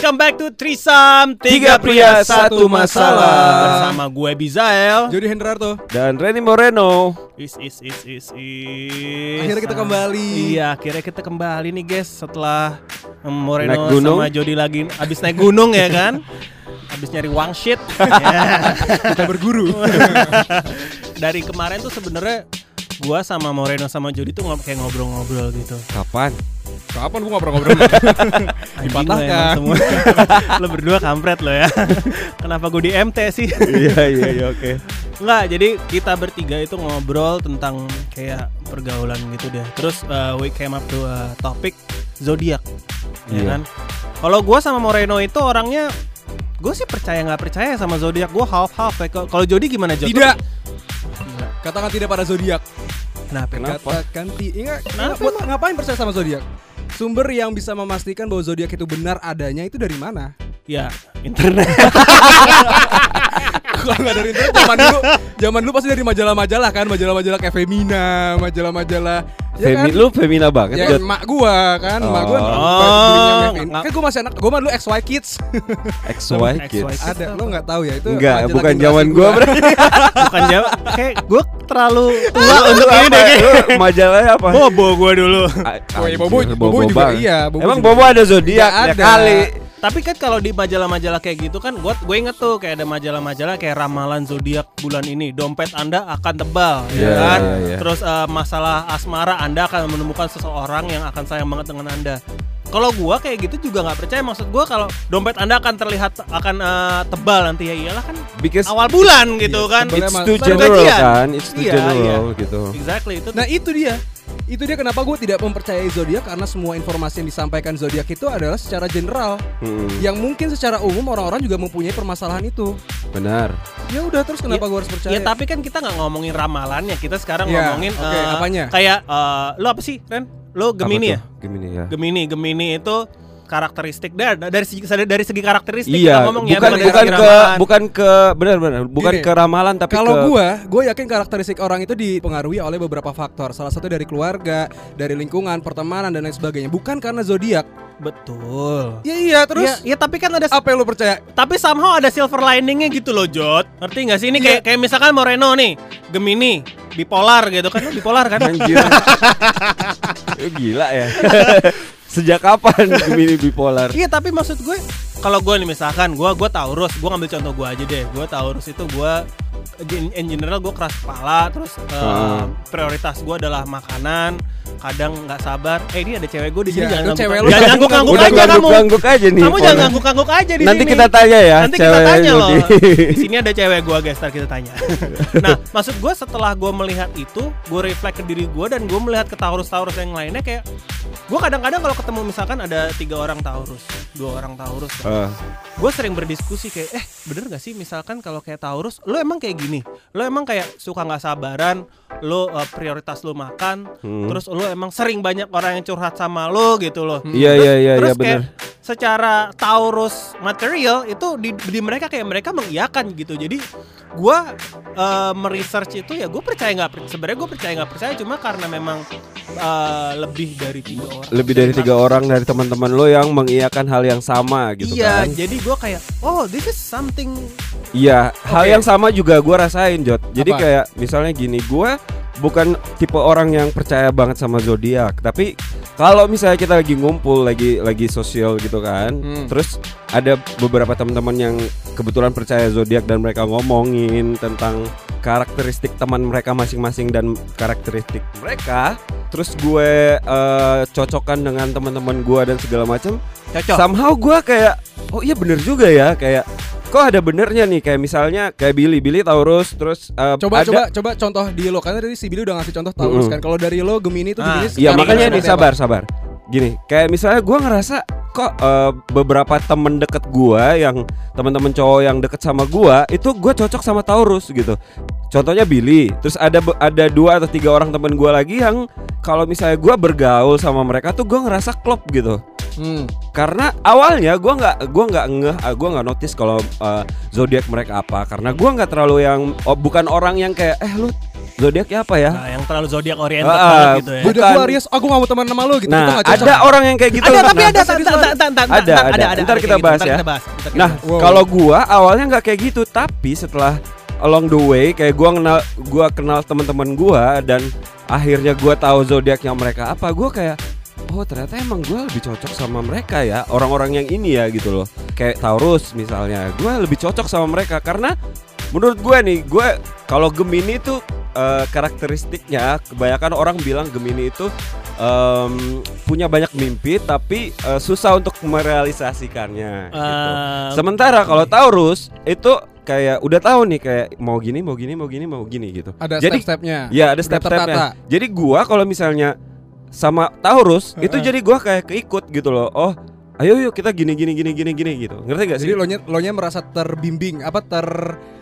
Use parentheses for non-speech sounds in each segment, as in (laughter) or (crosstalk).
Welcome back to Trisam Tiga pria, satu masalah. Bersama gue Bizael Jody Hendrarto. Dan Reni Moreno. Is is is is is Akhirnya kita kembali. Iya akhirnya kita kembali nih guys Setelah Moreno Naik gunung. sama Jody lagi Abis naik gunung ya kan Abis nyari wang shit Ya. (laughs) Kita berguru. (laughs) Dari kemarin tuh sebenarnya Gua sama Moreno sama Jody tuh ngob- kayak ngobrol-ngobrol gitu Kapan? Kapan gua ngobrol-ngobrol? (laughs) Anjing lo Dipatahkan. semua (laughs) Lo berdua kampret lo ya (laughs) Kenapa gue di MT sih Iya iya iya oke. Enggak, jadi kita bertiga itu ngobrol tentang kayak pergaulan gitu deh. Terus uh, we came up to a topic zodiak, ya Iya. kan? Kalau gua sama Moreno itu orangnya gue sih percaya nggak percaya sama zodiak gue half half ya. Kalau- Jody gimana Jody? Tidak. Katakan tidak pada zodiak. Kenapa? Kenapa? Katakan ti- Ingat, Kenapa buat ngapain percaya sama zodiak? Sumber yang bisa memastikan bahwa zodiak itu benar adanya itu dari mana? Ya internet. (laughs) Kalau nggak dari internet zaman dulu, zaman dulu pasti dari majalah-majalah kan, majalah-majalah kayak Femina, majalah-majalah. Ya Femi, kan? lu femina banget Ya Jod. emak gua kan, gua Oh. belinya Oh, Femina. nggak- Kan gua masih anak, gua mah dulu XY Kids. XY. Kids. Ada, lo nggak tahu ya itu? Enggak, bukan zaman gua berarti. Bukan jawab. Kayak gue terlalu tua untuk ini deh. majalahnya apa? Bobo gue dulu. A- Oh, iya, anjir, Bobo- Bobo juga iya, Bobo Emang. Bobo ada zodiak ya ada. kali. Tapi kan kalau di majalah-majalah kayak gitu kan gue gue inget tuh kayak ada majalah-majalah kayak ramalan zodiak bulan ini dompet anda akan tebal ya Iya, kan iya, iya. terus eh, masalah asmara anda akan menemukan seseorang yang akan sayang banget dengan anda kalau gua kayak gitu juga nggak percaya. Maksud gua kalau dompet anda akan terlihat akan eh, tebal nanti ya iyalah kan Because awal bulan gitu kan. tebal it's too general kan, it's too Iya, general gitu. exactly itu Nah itu dia. Itu dia kenapa gue tidak mempercayai zodiak Karena semua informasi yang disampaikan zodiak itu adalah secara general. Hmm, Yang mungkin secara umum orang-orang juga mempunyai permasalahan itu. Benar. Ya udah terus kenapa Ya- gue harus percaya? Ya tapi kan kita nggak ngomongin ramalannya, kita sekarang Iya, ngomongin oke, eh, apanya? Kayak eh, lo apa sih, Ren? Lo Gemini ya? Gemini ya. Gemini, Gemini itu karakteristik. Dari dari segi dari segi karakteristik Iya, kita ngomong ya, bukan dari bukan segi ke bukan ke benar-benar bukan Gini, ke ramalan tapi Kalau ke gue, gue yakin karakteristik orang itu dipengaruhi oleh beberapa faktor. Salah satu dari keluarga, dari lingkungan, pertemanan, dan lain sebagainya. Bukan karena zodiak betul. Ya iya terus ya, ya tapi kan ada Apa yang lo percaya? tapi somehow ada silver liningnya gitu loh Jot ngerti nggak sih ini Iya. kayak kayak misalkan Moreno nih Gemini bipolar gitu kan bipolar kan Anjir. Gila ya. (laughs) Sejak kapan Gemini bipolar? Iya tapi maksud gue kalau gue nih misalkan gue gue Taurus gue ngambil contoh gue aja deh gue Taurus itu gue in, general gue keras kepala terus eh, Hmm. prioritas gue adalah makanan kadang nggak sabar eh ini ada cewek gue di sini Iya, jangan ngangguk- cewek lu jangan ngangguk ngangguk Udah aja kamu ngangguk-ngangguk aja nih. kamu jangan ngangguk ngangguk aja di Nanti sini kita tanya ya. Nanti kita tanya loh. Di sini ada cewek gua guys, ntar kita tanya. (laughs) nah, maksud gua setelah gua melihat itu, gua reflect ke diri gua dan gua melihat ke Taurus-Taurus yang lainnya kayak gua kadang-kadang kalau ketemu misalkan ada tiga orang Taurus, dua orang Taurus, Eh, gue sering berdiskusi kayak eh bener gak sih misalkan kalau kayak Taurus lo emang kayak gini lo emang kayak suka nggak sabaran lo uh, prioritas lo makan Hmm. terus lo emang sering banyak orang yang curhat sama lo gitu loh Iya Terus- iya iya terus iya benar. kayak secara Taurus material itu di, di mereka kayak mereka mengiyakan gitu jadi gua uh, meresearch itu ya gue percaya nggak sebenarnya gue percaya nggak percaya cuma karena memang uh, lebih dari tiga orang Lebih dari tiga orang dari teman-teman lo yang mengiyakan hal yang sama gitu iya kan. jadi gue kayak oh this is something Iya, hal Oke. yang sama juga gua rasain, Jot. Jadi Apa? kayak misalnya gini, gua bukan tipe orang yang percaya banget sama zodiak, tapi kalau misalnya kita lagi ngumpul, lagi lagi sosial gitu kan, Hmm. terus ada beberapa teman-teman yang kebetulan percaya zodiak dan mereka ngomongin tentang karakteristik teman mereka masing-masing dan karakteristik mereka, terus gue eh, cocokkan dengan teman-teman gua dan segala macam, cocok somehow gue kayak oh iya bener juga ya kayak kok ada benernya nih kayak misalnya kayak Billy Billy Taurus terus eh, Coba ada, coba coba contoh di lo karena tadi si Billy udah ngasih contoh Taurus Mm-mm. kan. Kalau dari lo Gemini itu Ah, Gemini Iya makanya nih apa? sabar sabar gini kayak misalnya gue ngerasa kok eh, beberapa temen deket gua yang teman-teman cowok yang deket sama gua itu gua cocok sama Taurus gitu. Contohnya Billy, terus ada ada dua atau tiga orang temen gua lagi yang kalau misalnya gua bergaul sama mereka tuh gua ngerasa klop gitu. Hmm. Karena awalnya gua nggak gua nggak ngeh, ah, gua nggak notice kalau eh, zodiak mereka apa. Karena gua nggak terlalu yang oh, bukan orang yang kayak eh lu zodiaknya apa ya? Nah, yang terlalu zodiak oriented Ah, banget gitu ya. Beda Bukan. gua Aries, aku gak mau teman sama lu gitu. itu Nah, ada orang yang kayak gitu. ada tapi Nah, ada Ada, tak- ada. Ntar kita kayak bahas gitu, ya. kita bahas, kita Nah, kalau gua awalnya nggak kayak gitu, tapi setelah along the way kayak gua kenal gua kenal teman-teman gua dan akhirnya gua tahu zodiaknya mereka apa, gua kayak oh ternyata emang gua lebih cocok sama mereka ya, orang-orang yang ini ya gitu loh. Kayak Taurus misalnya, gua lebih cocok sama mereka karena menurut gue nih, gue kalau Gemini itu eh, karakteristiknya kebanyakan orang bilang Gemini itu em, punya banyak mimpi tapi eh, susah untuk merealisasikannya. gitu. Eh, Sementara kalau Taurus itu kayak udah tahu nih kayak mau gini, mau gini, mau gini, mau gini gitu. Ada Jadi step-stepnya. ya ada step-stepnya. Jadi gua kalau misalnya sama Taurus itu Heeh. jadi gua kayak keikut gitu loh. Oh, ayo yuk kita gini gini gini gini gini gitu. Ngerti gak sih? Jadi lo nya, lo nya merasa terbimbing apa ter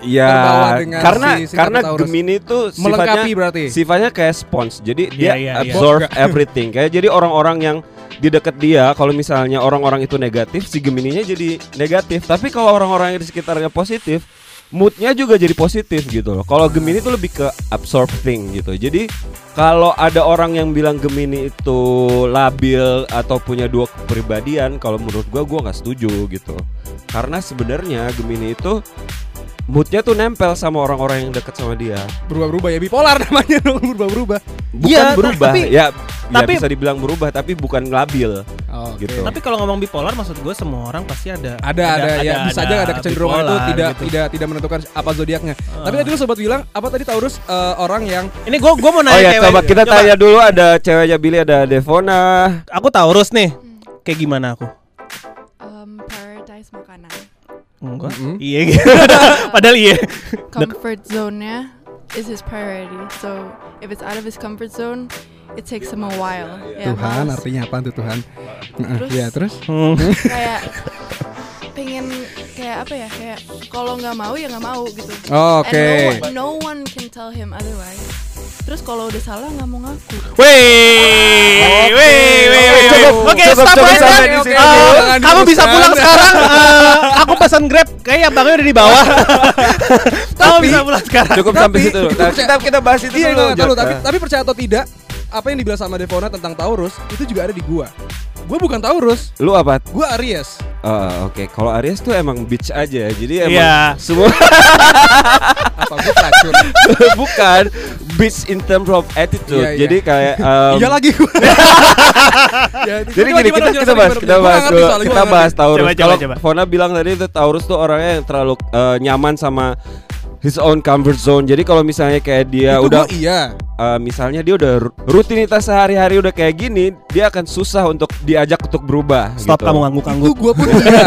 Iya, terbawa dengan karena si karena Taurus. Gemini itu sifatnya melengkapi berarti. sifatnya kayak spons. Jadi Iya, dia iya, iya. absorb everything. Kayak jadi orang-orang yang di dekat dia kalau misalnya orang-orang itu negatif, si Gemininya jadi negatif. Tapi kalau orang-orang yang di sekitarnya positif, moodnya juga jadi positif gitu loh. Kalau Gemini itu lebih ke absorb thing gitu. Jadi kalau ada orang yang bilang Gemini itu labil atau punya dua kepribadian, kalau menurut gua gua nggak setuju gitu. Karena sebenarnya Gemini itu moodnya tuh nempel sama orang-orang yang deket sama dia. berubah-berubah ya bipolar (laughs) namanya dong berubah-berubah. Bukan ta- berubah, tapi- ya, ya tapi- bisa dibilang berubah tapi bukan labil. Oh, Gitu. Tapi kalau ngomong bipolar maksud gue semua orang pasti ada ada ada, ya bisa aja ada kecenderungan itu bipolar tidak gitu. tidak tidak menentukan apa zodiaknya. Tapi tadi lu sempat bilang apa tadi Taurus eh, orang yang Ini gue gue mau Oh nanya ya, cewek. coba kita tanya dulu ada ceweknya Billy ada Devona. Aku Taurus nih. Kayak gimana aku? um. Enggak. Mm-mm. Iya gitu. (laughs) Padahal iya. Comfort zone-nya is his priority. So if it's out of his comfort zone, it takes him a while. Ya, Tuhan males. artinya apa tuh Tuhan? Heeh, Terus? Iya terus Hmm. kayak (laughs) pengen kayak apa ya kayak kalau nggak mau ya nggak mau gitu. Oh, Oke. And no, one- no one can tell him otherwise. Terus kalau udah salah nggak mau ngaku. Wih, wih, wih, Oke, stop cukup right sampai there. di sini dulu. Jangan Kamu bisa pulang sekarang. Eh, Aku pesan Grab. Kayaknya abangnya udah di bawah. (laughs) Kamu bisa pulang sekarang. Cukup Tapi- sampai situ. dulu. Nah, kita kita bahas itu Iya, dulu. tahu, tapi tapi percaya atau tidak, apa yang dibilang sama Devona tentang Taurus itu juga ada di gua. Gua bukan Taurus, Lu apa? gua Aries. Oh, Oke, kalau Aries tuh emang bitch aja. Jadi emang Iya. semua (laughs) (laughs) Apa gua pelacur? bukan bitch in terms of attitude. Iya, iya. Jadi kayak em, (laughs) Iya lagi. (laughs) Ya, Jadi gini kita kita bahas kita bahas soalnya, gua kita bahas. Taurus. Kalau. Fona bilang tadi itu Taurus tuh orangnya yang terlalu eh, nyaman sama his own comfort zone. Jadi kalau misalnya kayak dia Itu udah iya. eh, misalnya dia udah ru- rutinitas sehari-hari udah kayak gini, dia akan susah untuk diajak untuk berubah. Stop gitu. kamu Itu ngangguk-ngangguk. gua pun iya.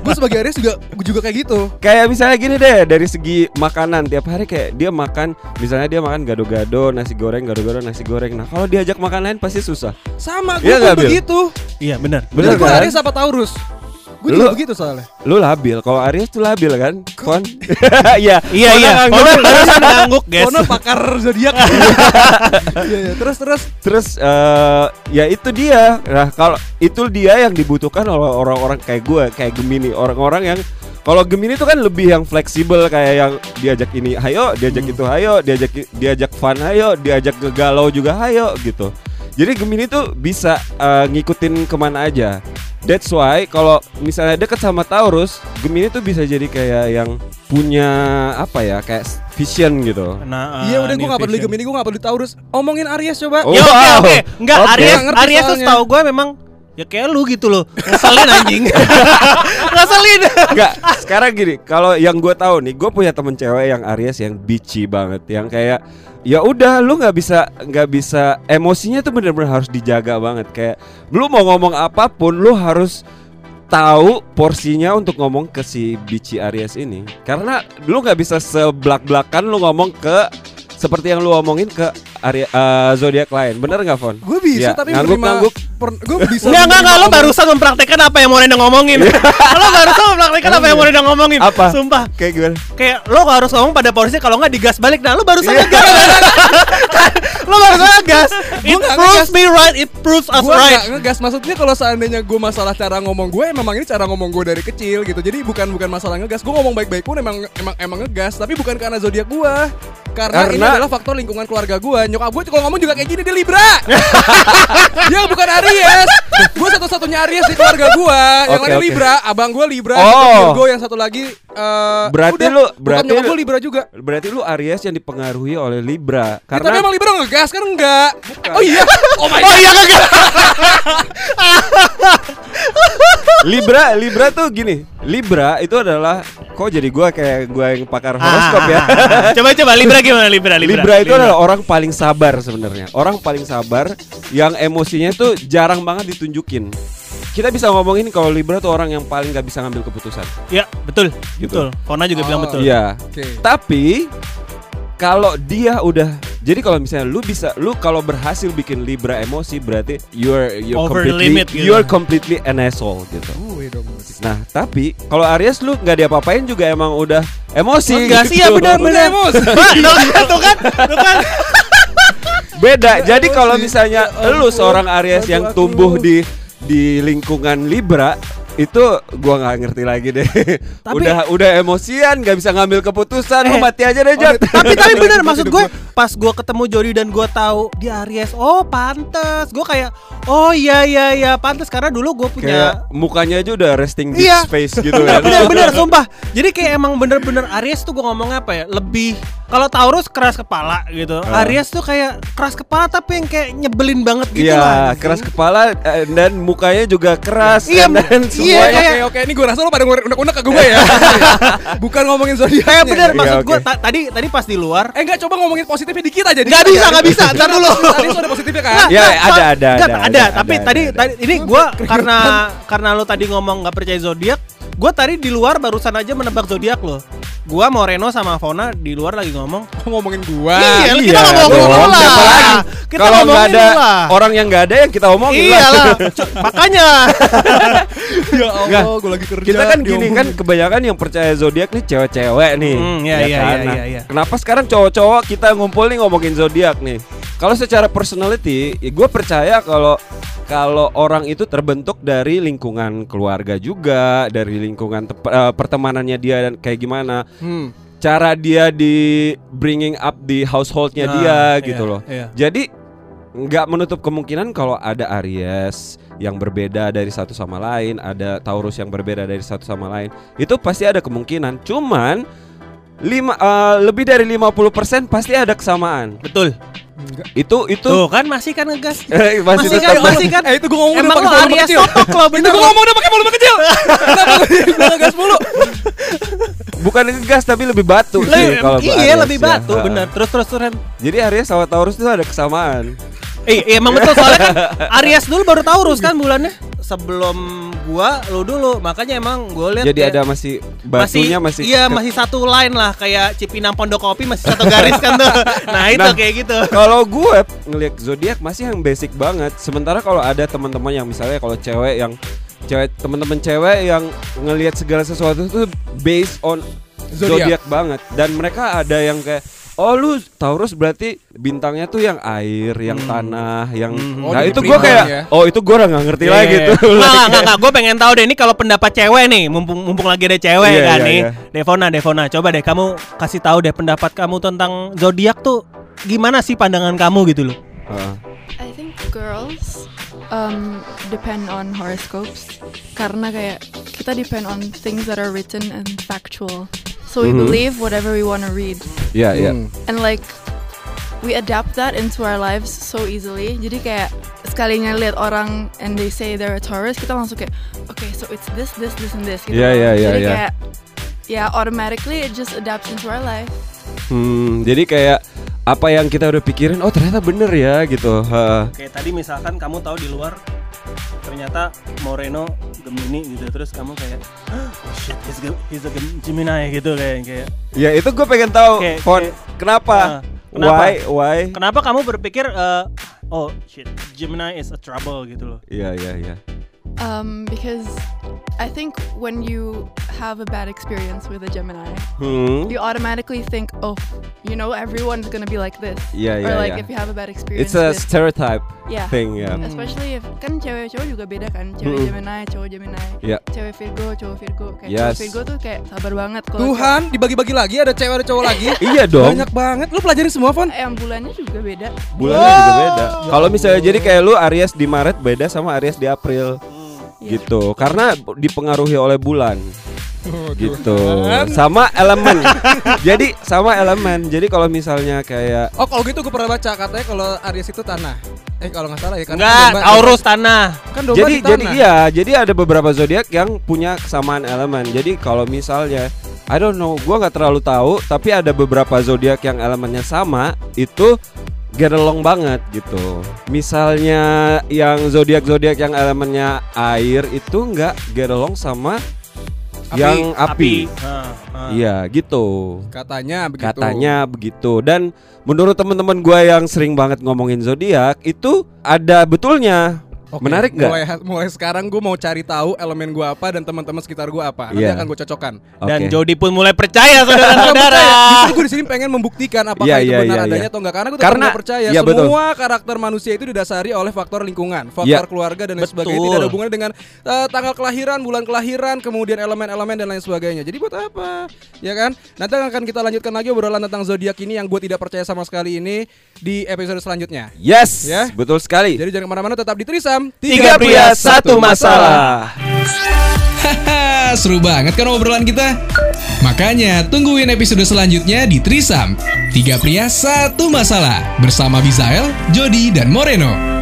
Gua sebagai Aries juga gua juga kayak gitu. Kayak misalnya gini deh dari segi makanan tiap hari kayak dia makan misalnya dia makan gado-gado nasi goreng gado-gado nasi goreng. Nah kalau diajak makan lain pasti susah. Sama pun Bil? begitu. Iya, benar. Bener Jadi gua kan? Aries apa Taurus? Lu- juga begitu soalnya. Lu labil. Kalau Aries tuh labil kan? Kon? (laughs) Iya. Iya, iya. barusan ngangguk, (laughs) guys. Kono pakar zodiak. (laughs) Iya, iya. Terus terus Terus eh ya itu dia. Nah kalau itu dia yang dibutuhkan oleh orang-orang kayak gue, kayak Gemini, orang-orang yang kalau Gemini itu kan lebih yang fleksibel kayak yang diajak ini, hayo, diajak itu, hayo, diajak diajak fun, hayo, diajak galau juga, hayo gitu. Jadi Gemini tuh bisa eh, ngikutin ke mana aja. That's why kalau misalnya deket sama Taurus, Gemini tuh bisa jadi kayak yang punya apa ya, kayak vision gitu. Nah, Iya eh, udah gue gak peduli. Gemini, gue gak peduli Taurus Omongin Aries coba Oh, Ya oke wow. oke. Enggak Oke. Aries Aries tuh setahu gue memang ya kayak lu gitu loh. Ngeselin anjing. (laughs) Ngeselin. Enggak, sekarang gini, kalau yang gue tahu nih, gue punya temen cewek yang Aries yang bitchy banget, yang kayak ya udah lu nggak bisa nggak bisa emosinya tuh bener-bener harus dijaga banget kayak lu mau ngomong apa pun lu harus tahu porsinya untuk ngomong ke si bitchy Aries ini karena lu nggak bisa seblak-blakan lu ngomong ke seperti yang lu ngomongin ke Aries zodiak lain bener nggak Fon? Gue bisa Ya, tapi menerima ngangguk-ngangguk gue bisa Enggak, enggak, enggak, lo ngomong- barusan mempraktekkan apa yang Moreno ngomongin. (laughs) Lo barusan mempraktekkan apa yang Moreno ngomongin. Apa? Sumpah. Kayak gimana? Kayak lo harus ngomong pada porsi kalau nggak digas balik. Nah lo barusan Iya. ngegas. (laughs) (laughs) Lo barusan ngegas. It nggak proves me right, it proves us gue right. nggak ngegas. Maksudnya kalau seandainya gue masalah cara ngomong gue memang ini cara ngomong gue dari kecil gitu. Jadi bukan bukan masalah ngegas. Gue ngomong baik-baik pun emang emang emang ngegas. Tapi bukan karena zodiak gue karena, ini Karena- adalah faktor lingkungan keluarga gue nyokap gue kalau ngomong juga kayak gini dia libra. (laughs) Dia bukan aries. Gue satu-satunya aries di keluarga gue yang Oke, lain oke. libra abang gue libra Oh. Virgo yang satu lagi eh, Berarti udah, lu- berarti nyokap lu- gue libra juga. Berarti lu Aries yang dipengaruhi oleh Libra. Ya, tapi karena emang Libra ngegas kan? Enggak? Oh iya. (laughs) Oh my Oh iya ngegas Libra Libra tuh gini. Libra itu adalah kok jadi gua kayak gua yang pakar horoskop ya. Ah, Coba coba Libra gimana Libra Libra Libra itu adalah orang paling sabar sebenarnya. Orang paling sabar yang emosinya tuh jarang banget ditunjukin. Kita bisa ngomongin kalau Libra tuh orang yang paling gak bisa ngambil keputusan. Ya betul Gitu. Betul Fona juga bilang Oh, betul Iya. Oke. Tapi kalau dia udah jadi kalau misalnya lu bisa lu kalau berhasil bikin Libra emosi berarti you're you're Over the completely limit gitu. you're completely an asshole gitu. Dong. Nah, tapi kalau Aries lu nggak diapa-apain juga emang udah emosi. Ngegas, gitu. iya benar Udah benar emosi. (laughs) Bah, tuh kan, tuh kan. Beda. Jadi kalau misalnya Ya lu seorang Aries yang tumbuh di di lingkungan Libra itu gua nggak ngerti lagi deh. Tapi- udah udah emosian, nggak bisa ngambil keputusan, Eh, mati aja deh, Jot. tapi tapi bener maksud gue. (laughs) pas gue ketemu Jody dan gue tahu dia Aries oh pantes gue kayak oh iya iya iya pantes karena dulu gue punya Kayak mukanya aja udah resting bitch Iya. face gitu kan. (laughs) bener-bener sumpah jadi kayak emang bener-bener Aries tuh gue ngomong apa ya lebih kalau Taurus keras kepala gitu Ah. Aries tuh kayak keras kepala tapi yang kayak nyebelin banget gitu Iya, lah keras kepala eh, dan mukanya juga keras Iya, dan iya, semuanya kayak- Oke oke ini gue rasa lo pada unek-unek ke gue ya. (laughs) Bukan ngomongin zodiak. kayak bener Iya, maksud oke. gue ta- tadi tadi pas di luar Eh enggak coba ngomongin positifnya dikit aja. Nggak dikit bisa, nggak bisa. Ntar dulu. Tadi itu ada positifnya kan? Ya, nggak, ada, ada, ada, ada, Tapi tadi, tadi ini gue karena karena lo tadi ngomong nggak percaya zodiak, gue tadi di luar barusan aja menebak zodiak lo. Gua Moreno sama Fona di luar lagi ngomong. (laughs) ngomongin gua. Iya, kita ngomongin dong, lu lah. siapa lagi? Kita Kalau nggak ngomongin ada lah. orang yang nggak ada yang kita omongin lah. Iyalah, (laughs) C- makanya. (laughs) Ya. Allah, gue lagi kerja. Kita kan gini diomongin. kan kebanyakan yang percaya zodiak nih cewek-cewek nih. Hmm, iya, iya, kan? iya, Nah, iya, iya. Kenapa sekarang cowok-cowok kita ngumpul nih ngomongin zodiak nih? Kalau secara personality, ya gue percaya kalau kalau orang itu terbentuk dari lingkungan keluarga juga, dari lingkungan eh, pertemanannya dia dan kayak gimana, Hmm. cara dia di bringing up di householdnya Nah, dia iya, gitu loh. iya. Jadi nggak menutup kemungkinan kalau ada Aries yang berbeda dari satu sama lain, ada Taurus yang berbeda dari satu sama lain. Itu pasti ada kemungkinan. Cuman lima eh, lebih dari 50% pasti ada kesamaan. Betul. Itu itu Tuh kan masih kan ngegas. (laughs) eh, Masih masih kan, tetap masih kan. Eh itu gue ngomong Emang udah pakai volume kecil. totok lo, Itu bener gue lo. ngomong udah pakai volume kecil. (laughs) Gue ngegas mulu? bukan ngegas tapi lebih batu sih kalau iya lebih batu bener terus terus terus. Jadi Aries sama Taurus itu ada kesamaan. Eh, iya, emang betul soalnya kan (laughs) Aries dulu baru Taurus kan bulannya sebelum gua lo dulu makanya emang gua lihat Jadi ada masih batunya masih, iya ke- masih satu line lah kayak Cipinang Pondok Kopi masih satu garis kan tuh (laughs) nah itu Nah. kayak gitu Kalau gue ngelihat zodiak masih yang basic banget. Sementara kalau ada teman-teman yang misalnya kalau cewek yang cewek teman-teman cewek yang ngelihat segala sesuatu itu based on Zodiak. zodiak banget dan mereka ada yang kayak Oh lu Taurus berarti bintangnya tuh yang air, yang tanah, yang Hmm. nah Oh, itu jadi gue kayak ya. oh itu gue udah nggak ngerti Iya, lagi tuh. Nggak, nggak, nggak, nggak. Gue pengen tahu deh ini kalau pendapat cewek nih, mumpung mumpung lagi ada cewek Iya, kan iya, nih. iya. Devona, Devona, coba deh kamu kasih tahu deh pendapat kamu tentang zodiak tuh gimana sih pandangan kamu gitu loh. Heeh. I think girls um, depend on horoscopes karena kayak kita depend on things that are written and factual. So we Mhm. believe whatever we want to read, Iya iya. Hmm. and like we adapt that into our lives so easily. Jadi kayak sekalinya lihat orang and they say they're a Taurus, kita langsung kayak, okay, so it's this, this, this, and this. Gitu Iya, loh. iya, iya, Jadi iya. kayak, yeah, automatically it just adapts into our life. Hmm, jadi kayak apa yang kita udah pikirin, oh ternyata bener ya gitu. Heeh. Kayak tadi misalkan kamu tahu di luar ternyata Moreno Gemini gitu terus kamu kayak oh shit he's, Gem- he's a Gem- Gemini gitu kayak kayak Ya itu gue pengen tahu, Kayak- Fon, kayak- kenapa? Ah, kenapa? Why? Why? kenapa kamu berpikir eh, oh shit Gemini is a trouble gitu loh. Iya iya iya. Um, because I think when you have a bad experience with a Gemini, Hmm. you automatically think, oh, you know, everyone's gonna be like this. Iya or iya like iya. if you have a bad experience. It's a with, stereotype yeah. thing ya. Especially if kan cewek cowok juga beda kan, cewek Mm-mm. Gemini, cowok Gemini, Iya. cewek Virgo, cowok Virgo. Kayak Yes. cowok Virgo tuh kayak sabar banget kalau Tuhan dibagi-bagi lagi ada cewek ada cowok lagi. (laughs) Iya dong. Banyak banget. Lu pelajarin semua, Fon? yang bulannya juga beda. Bulannya juga beda. Kalau misalnya jadi kayak lu Aries di Maret beda sama Aries di April. Iya. Gitu. Karena dipengaruhi oleh bulan. Oh, Gitu. Sama elemen. (laughs) jadi sama elemen. Jadi kalau misalnya kayak Oh kalau gitu gue pernah baca katanya kalau Aries itu tanah. Eh kalau nggak salah ya kan. Domba- Taurus tanah. Kan domba jadi di tanah. jadi iya, jadi ada beberapa zodiak yang punya kesamaan elemen. Jadi kalau misalnya I don't know, gua nggak terlalu tahu, tapi ada beberapa zodiak yang elemennya sama itu get along banget gitu. Misalnya yang zodiak-zodiak yang elemennya air itu nggak get along sama Api. yang api. Iya, gitu. Katanya begitu. Katanya begitu. Dan menurut teman-teman gua yang sering banget ngomongin zodiak itu ada betulnya. Oke, Menarik nggak? Mulai, mulai sekarang gue mau cari tahu elemen gue apa dan teman-teman sekitar gue apa. Nanti Iya. akan gue cocokkan. Dan Oke. Jody pun mulai percaya saudara-saudara. Justru gue di sini pengen membuktikan apakah Iya, itu iya, benar iya, adanya iya. atau enggak. Karena gue Karena- nggak percaya iya, betul. semua karakter manusia itu didasari oleh faktor lingkungan, faktor Iya. keluarga dan lain Betul. sebagainya. Tidak ada hubungannya dengan eh, tanggal kelahiran, bulan kelahiran, kemudian elemen-elemen dan lain sebagainya. Jadi buat apa? Ya kan? Nanti akan kita lanjutkan lagi obrolan tentang zodiak ini yang gue tidak percaya sama sekali ini di episode selanjutnya. Yes, Ya. betul sekali. Jadi jangan ke mana-mana tetap di Trisam Tiga pria satu masalah. Seru banget kan obrolan kita? Makanya tungguin episode selanjutnya di Trisam. Tiga pria satu masalah bersama Bizael, Jody, dan Moreno.